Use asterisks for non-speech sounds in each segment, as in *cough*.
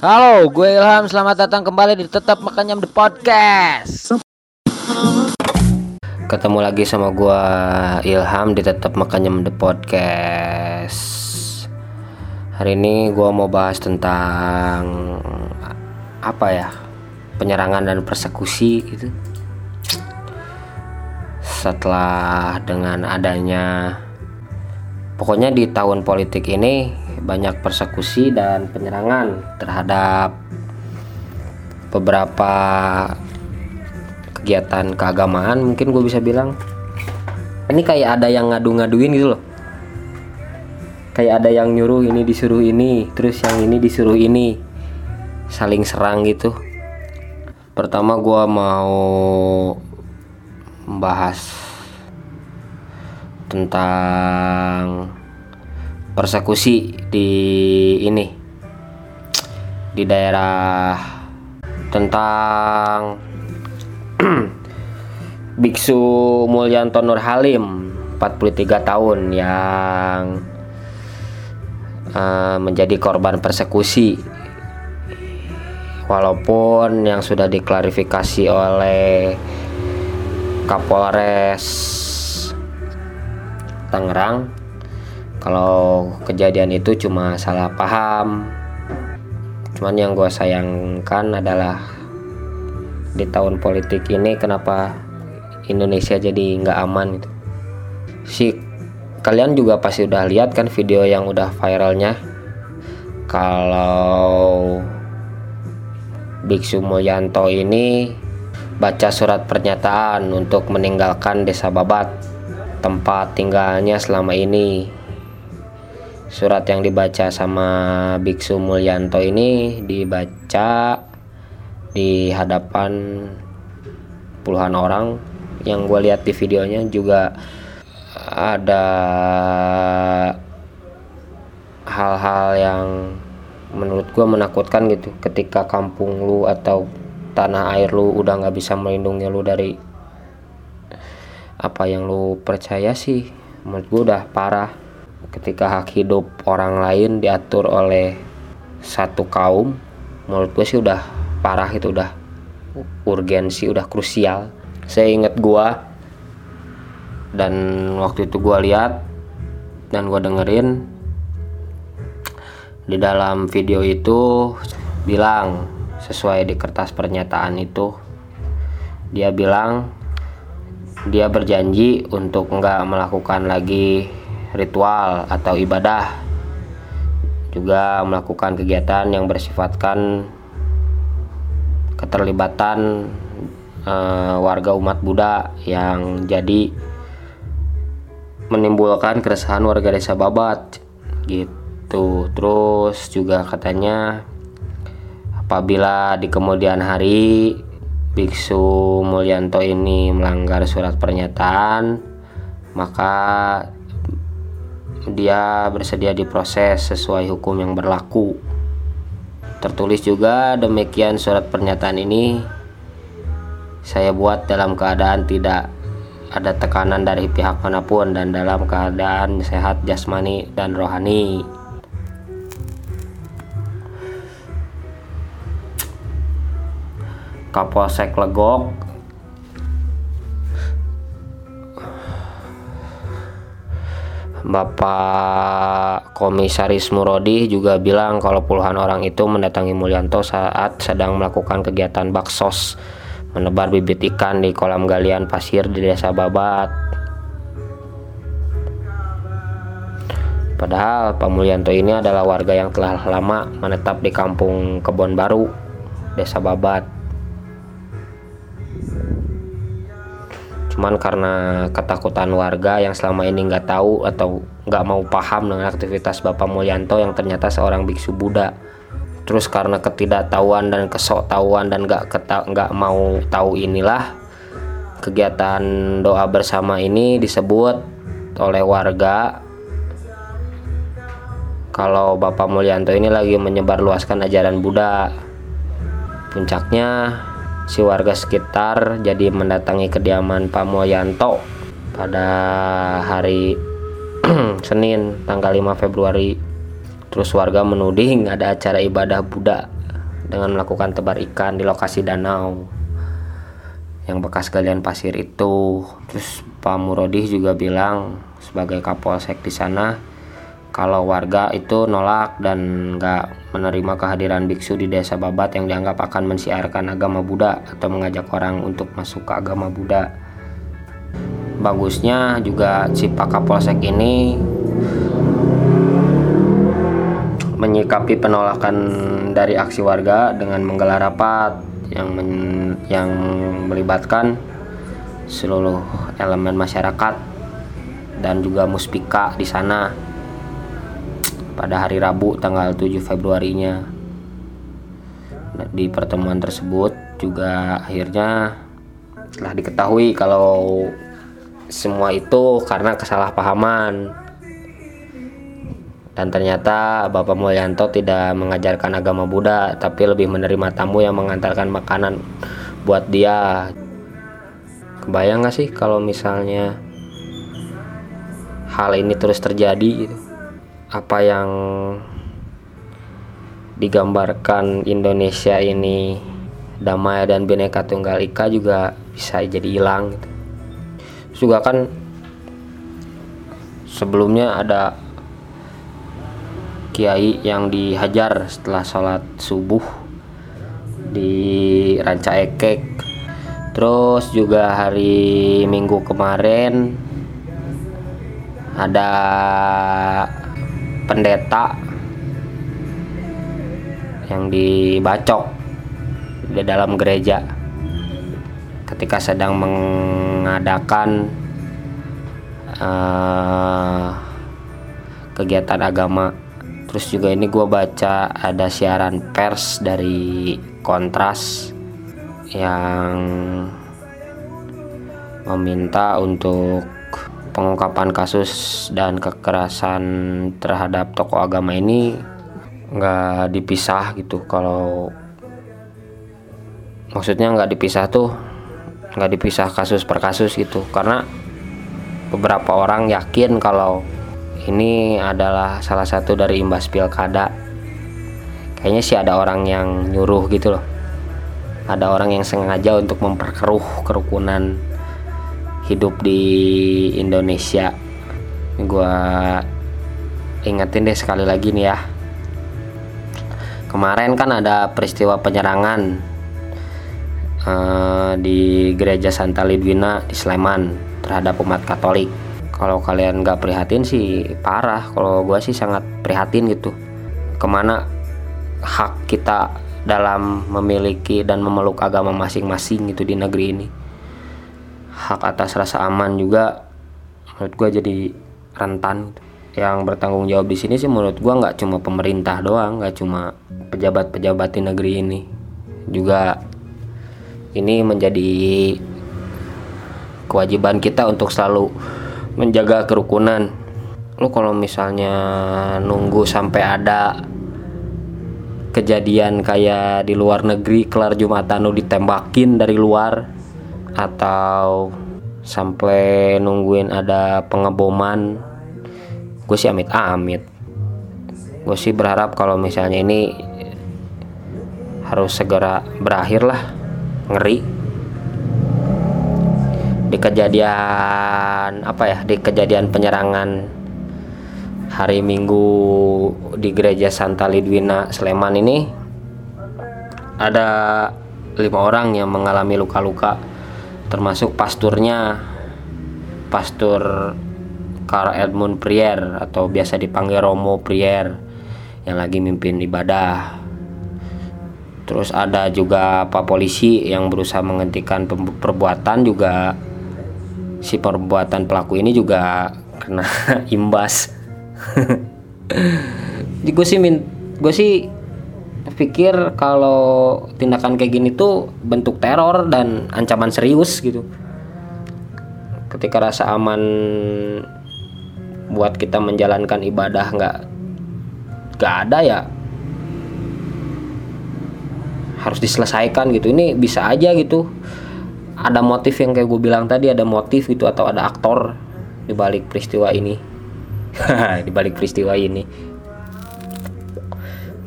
Halo, gue Ilham. Selamat datang kembali di Tetap Makan Nyam The Podcast. Ketemu lagi sama gue Ilham di Tetap Makan Nyam The Podcast. Hari ini gue mau bahas tentang apa ya? Penyerangan dan persekusi gitu. Setelah dengan adanya pokoknya di tahun politik ini banyak persekusi dan penyerangan terhadap beberapa kegiatan keagamaan mungkin gue bisa bilang. Ini kayak ada yang ngadu-ngaduin gitu loh. Kayak ada yang nyuruh ini disuruh ini terus yang ini disuruh ini. Saling serang gitu. Pertama gue mau membahas tentang persekusi di ini di daerah tentang *clears throat* Biksu Mulyanto Nur Halim 43 tahun yang uh, menjadi korban persekusi. Walaupun yang sudah diklarifikasi oleh Kapolres Tangerang kalau kejadian itu cuma salah paham. Cuman yang gue sayangkan adalah di tahun politik ini kenapa Indonesia jadi nggak aman gitu. Si kalian juga pasti udah lihat kan video yang udah viralnya. Kalau Biksu Mulyanto ini baca surat pernyataan untuk meninggalkan desa Babat tempat tinggalnya selama ini. Surat yang dibaca sama Biksu Mulyanto ini dibaca di hadapan puluhan orang. Yang gue lihat di videonya juga ada hal-hal yang menurut gue menakutkan gitu. Ketika kampung lu atau tanah air lu udah nggak bisa melindungi lu dari apa yang lu percaya sih menurut gue udah parah ketika hak hidup orang lain diatur oleh satu kaum menurut gue sih udah parah itu udah urgensi udah krusial. Saya inget gue dan waktu itu gue lihat dan gue dengerin di dalam video itu bilang sesuai di kertas pernyataan itu dia bilang dia berjanji untuk nggak melakukan lagi ritual atau ibadah. Juga melakukan kegiatan yang bersifatkan keterlibatan uh, warga umat Buddha yang jadi menimbulkan keresahan warga desa Babat gitu. Terus juga katanya apabila di kemudian hari Biksu Mulyanto ini melanggar surat pernyataan, maka dia bersedia diproses sesuai hukum yang berlaku. Tertulis juga demikian surat pernyataan ini saya buat dalam keadaan tidak ada tekanan dari pihak mana pun dan dalam keadaan sehat jasmani dan rohani. Kapolsek Legok Bapak Komisaris Murodi juga bilang kalau puluhan orang itu mendatangi Mulyanto saat sedang melakukan kegiatan baksos menebar bibit ikan di kolam galian pasir di desa Babat. Padahal Pak Mulyanto ini adalah warga yang telah lama menetap di kampung Kebon Baru, desa Babat. Cuman karena ketakutan warga yang selama ini nggak tahu atau nggak mau paham dengan aktivitas Bapak Mulyanto yang ternyata seorang biksu Buddha. Terus karena ketidaktahuan dan kesoktahuan dan nggak nggak mau tahu inilah kegiatan doa bersama ini disebut oleh warga kalau Bapak Mulyanto ini lagi menyebarluaskan ajaran Buddha. Puncaknya si warga sekitar jadi mendatangi kediaman Pak Moyanto pada hari *clears throat* Senin tanggal 5 Februari. Terus warga menuding ada acara ibadah Buddha dengan melakukan tebar ikan di lokasi danau yang bekas galian pasir itu. Terus Pak Murodih juga bilang sebagai kapolsek di sana kalau warga itu nolak dan nggak menerima kehadiran biksu di desa Babat yang dianggap akan mensiarkan agama Buddha atau mengajak orang untuk masuk ke agama Buddha. Bagusnya juga si Pak Kapolsek ini menyikapi penolakan dari aksi warga dengan menggelar rapat yang men, yang melibatkan seluruh elemen masyarakat dan juga muspika di sana pada hari Rabu tanggal 7 Februarinya. Di pertemuan tersebut juga akhirnya telah diketahui kalau semua itu karena kesalahpahaman. Dan ternyata Bapak Mulyanto tidak mengajarkan agama Buddha tapi lebih menerima tamu yang mengantarkan makanan buat dia. Kebayang gak sih kalau misalnya hal ini terus terjadi gitu apa yang digambarkan Indonesia ini damai dan bineka tunggal ika juga bisa jadi hilang gitu. juga kan sebelumnya ada kiai yang dihajar setelah sholat subuh di Ranca Ekek terus juga hari Minggu kemarin ada pendeta yang dibacok di dalam gereja ketika sedang mengadakan uh, kegiatan agama. Terus juga ini gue baca ada siaran pers dari kontras yang meminta untuk pengungkapan kasus dan kekerasan terhadap tokoh agama ini nggak dipisah gitu. Kalau maksudnya nggak dipisah tuh nggak dipisah kasus per kasus gitu. Karena beberapa orang yakin kalau ini adalah salah satu dari imbas pilkada. Kayaknya sih ada orang yang nyuruh gitu loh. Ada orang yang sengaja untuk memperkeruh kerukunan hidup di Indonesia. Gue ingetin deh sekali lagi nih ya. Kemarin kan ada peristiwa penyerangan uh, di gereja Santa Lidwina di Sleman terhadap umat Katolik. Kalau kalian nggak prihatin sih parah kalau gue sih sangat prihatin gitu. Ke mana hak kita dalam memiliki dan memeluk agama masing-masing gitu di negeri ini hak atas rasa aman juga menurut gue jadi rentan. Yang bertanggung jawab di sini sih menurut gue nggak cuma pemerintah doang nggak cuma pejabat-pejabat di negeri ini. Juga ini menjadi kewajiban kita untuk selalu menjaga kerukunan. Lo kalau misalnya nunggu sampai ada kejadian kayak di luar negeri kelar jumatan lu ditembakin dari luar atau sampai nungguin ada pengeboman gue sih amit-amit. Gue sih berharap kalau misalnya ini harus segera berakhir lah ngeri. Di kejadian apa ya di kejadian penyerangan hari Minggu di gereja Santa Lidwina Sleman ini ada lima orang yang mengalami luka-luka termasuk pasturnya pastur Karl Edmund Prier atau biasa dipanggil Romo Prier yang lagi mimpin ibadah. Terus ada juga pak polisi yang berusaha menghentikan perbuatan juga. Si perbuatan pelaku ini juga kena *laughs* imbas. *laughs* Gue sih gue sih pikir kalau tindakan kayak gini tuh bentuk teror dan ancaman serius gitu. Ketika rasa aman buat kita menjalankan ibadah nggak nggak ada ya harus diselesaikan gitu. Ini bisa aja gitu. Ada motif yang kayak gue bilang tadi ada motif gitu atau ada aktor di balik peristiwa ini. *laughs* Di balik peristiwa ini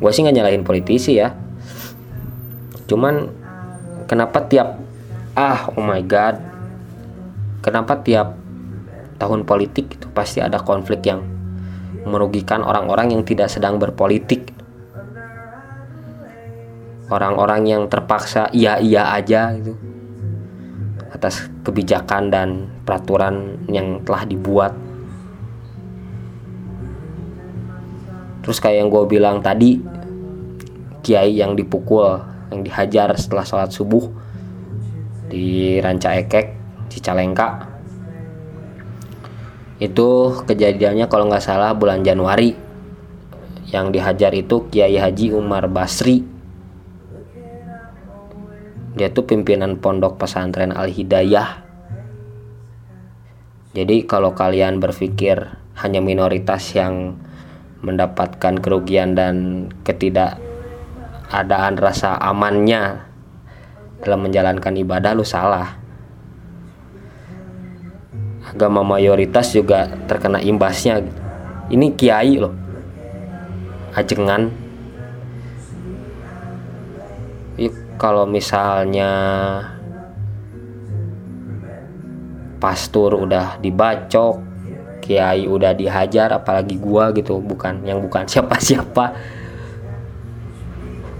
gue sih nggak nyalahin politisi ya. Cuman kenapa tiap ah oh my god. Kenapa tiap tahun politik itu pasti ada konflik yang merugikan orang-orang yang tidak sedang berpolitik? Orang-orang yang terpaksa iya iya aja gitu atas kebijakan dan peraturan yang telah dibuat. Terus kayak yang gue bilang tadi kiai yang dipukul yang dihajar setelah sholat subuh di Ranca Ekek Cicalengka itu kejadiannya kalau nggak salah bulan Januari. Yang dihajar itu Kiai Haji Umar Basri. Dia tuh pimpinan pondok pesantren Al Hidayah jadi kalau kalian berpikir hanya minoritas yang mendapatkan kerugian dan ketidakadaan rasa amannya dalam menjalankan ibadah lu salah. Agama mayoritas juga terkena imbasnya. Ini kiai loh. Ajengan. Kalau misalnya pastur udah dibacok kiai udah dihajar apalagi gua gitu bukan yang bukan siapa-siapa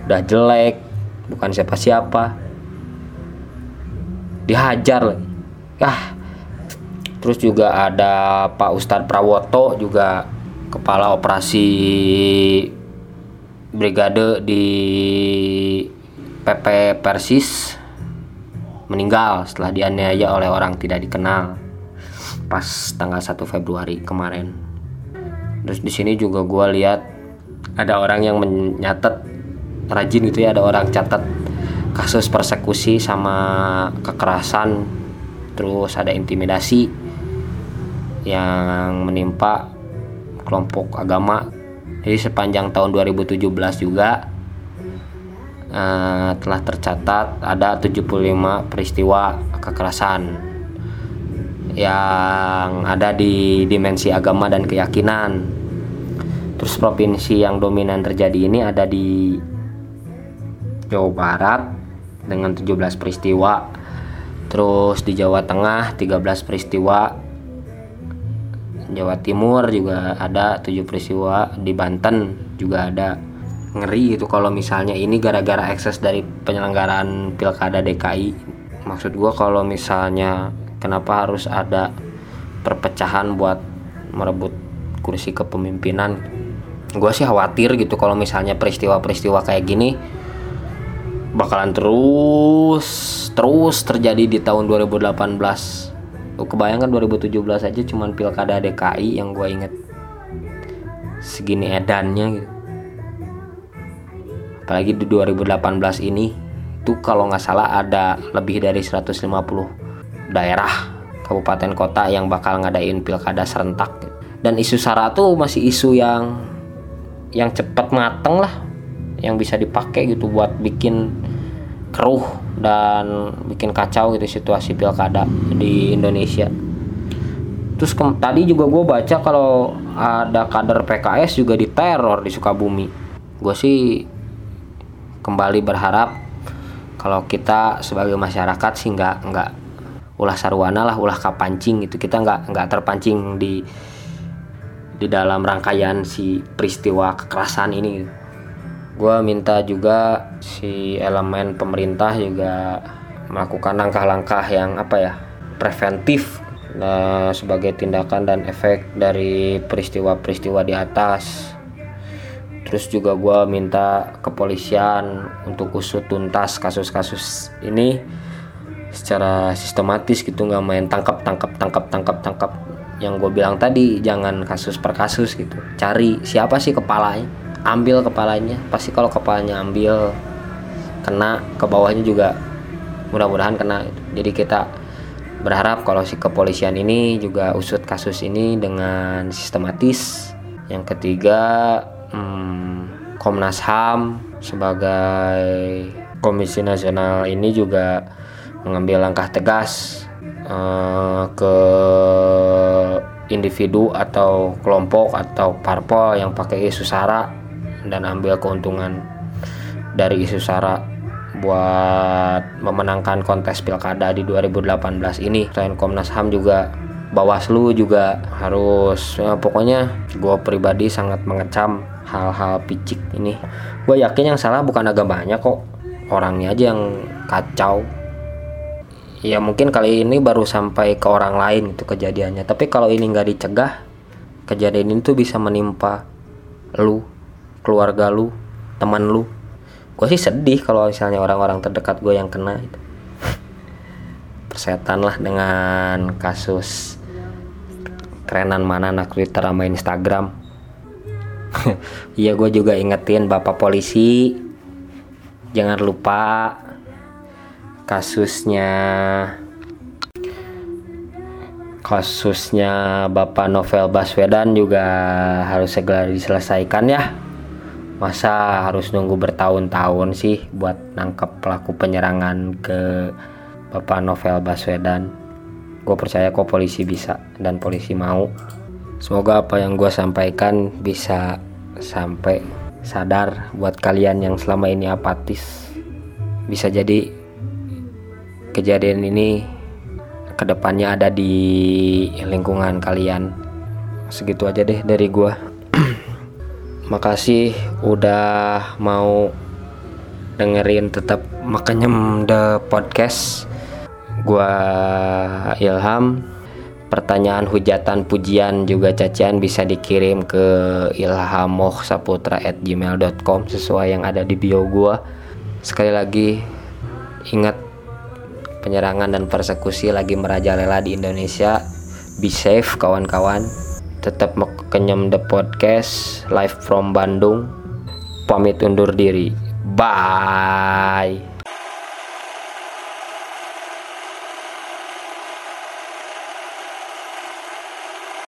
udah jelek bukan siapa-siapa dihajar lagi ah terus juga ada Pak Ustadz Prawoto juga kepala operasi brigade di PP Persis meninggal setelah dianiaya oleh orang tidak dikenal pas tanggal 1 Februari kemarin. Terus di sini juga gue lihat ada orang yang menyatet rajin gitu ya ada orang catat kasus persekusi sama kekerasan terus ada intimidasi yang menimpa kelompok agama. Jadi sepanjang tahun 2017 juga uh, telah tercatat ada 75 peristiwa kekerasan yang ada di dimensi agama dan keyakinan. Terus provinsi yang dominan terjadi ini ada di Jawa Barat dengan 17 peristiwa. Terus di Jawa Tengah 13 peristiwa. Jawa Timur juga ada tujuh peristiwa. Di Banten juga ada. Ngeri itu kalau misalnya ini gara-gara ekses dari penyelenggaraan pilkada DKI maksud gue kalau misalnya kenapa harus ada perpecahan buat merebut kursi kepemimpinan? Gue sih khawatir gitu kalau misalnya peristiwa-peristiwa kayak gini bakalan terus terus terjadi di tahun 2018 kebayangkan 2017 aja cuman pilkada DKI yang gue inget. Segini edannya gitu. Apalagi di 2018 ini itu kalau nggak salah ada lebih dari 150 daerah kabupaten kota yang bakal ngadain pilkada serentak. Dan isu sara tuh masih isu yang yang cepat mateng lah yang bisa dipakai gitu buat bikin keruh dan bikin kacau gitu situasi pilkada di Indonesia. Terus ke, tadi juga gue baca kalau ada kader PKS juga diteror di Sukabumi. Gue sih kembali berharap kalau kita sebagai masyarakat sih nggak nggak ulah sarwana lah ulah kapancing gitu kita nggak nggak terpancing di di dalam rangkaian si peristiwa kekerasan ini gitu gue minta juga si elemen pemerintah juga melakukan langkah-langkah yang apa ya preventif nah, sebagai tindakan dan efek dari peristiwa-peristiwa di atas. Terus juga gue minta kepolisian untuk usut tuntas kasus-kasus ini secara sistematis gitu nggak main tangkap tangkap tangkap tangkap tangkap. Yang gue bilang tadi jangan kasus per kasus gitu. Cari siapa sih kepalanya ambil kepalanya. Pasti kalau kepalanya ambil kena ke bawahnya juga mudah-mudahan kena. Jadi kita berharap kalau si kepolisian ini juga usut kasus ini dengan sistematis. Yang ketiga hmm, Komnas HAM sebagai Komisi Nasional ini juga mengambil langkah tegas uh, ke individu atau kelompok atau parpol yang pakai isu sara dan ambil keuntungan dari isu sara buat memenangkan kontes pilkada di 2018 ini. Selain Komnas HAM juga Bawaslu juga harus ya, pokoknya gue pribadi sangat mengecam hal-hal picik ini. Gue yakin yang salah bukan agamanya kok orangnya aja yang kacau. Ya mungkin kali ini baru sampai ke orang lain itu kejadiannya tapi kalau ini nggak dicegah kejadian ini tuh bisa menimpa lu keluarga lu teman lu. Gue sih sedih kalau misalnya orang-orang terdekat gue yang kena itu *laughs* persetan lah dengan kasus kerenan mana anak Twitter sama Instagram. *laughs* Iya gue juga ingetin bapak polisi. Jangan lupa kasusnya kasusnya Bapak Novel Baswedan juga harus segera diselesaikan ya masa harus nunggu bertahun-tahun sih buat nangkep pelaku penyerangan ke Bapak Novel Baswedan? Gue percaya kok polisi bisa dan polisi mau. Semoga apa yang gue sampaikan bisa sampai sadar buat kalian yang selama ini apatis. Bisa jadi kejadian ini ke depannya ada di lingkungan kalian. Segitu aja deh dari gue makasih udah mau dengerin tetap makanya the podcast. Gua Ilham. Pertanyaan hujatan pujian juga cacian bisa dikirim ke ilhamohsaputra@gmail.com sesuai yang ada di bio gua. Sekali lagi ingat penyerangan dan persekusi lagi merajalela di Indonesia. Be safe kawan-kawan tetap kenyam the podcast live from Bandung. Pamit undur diri. Bye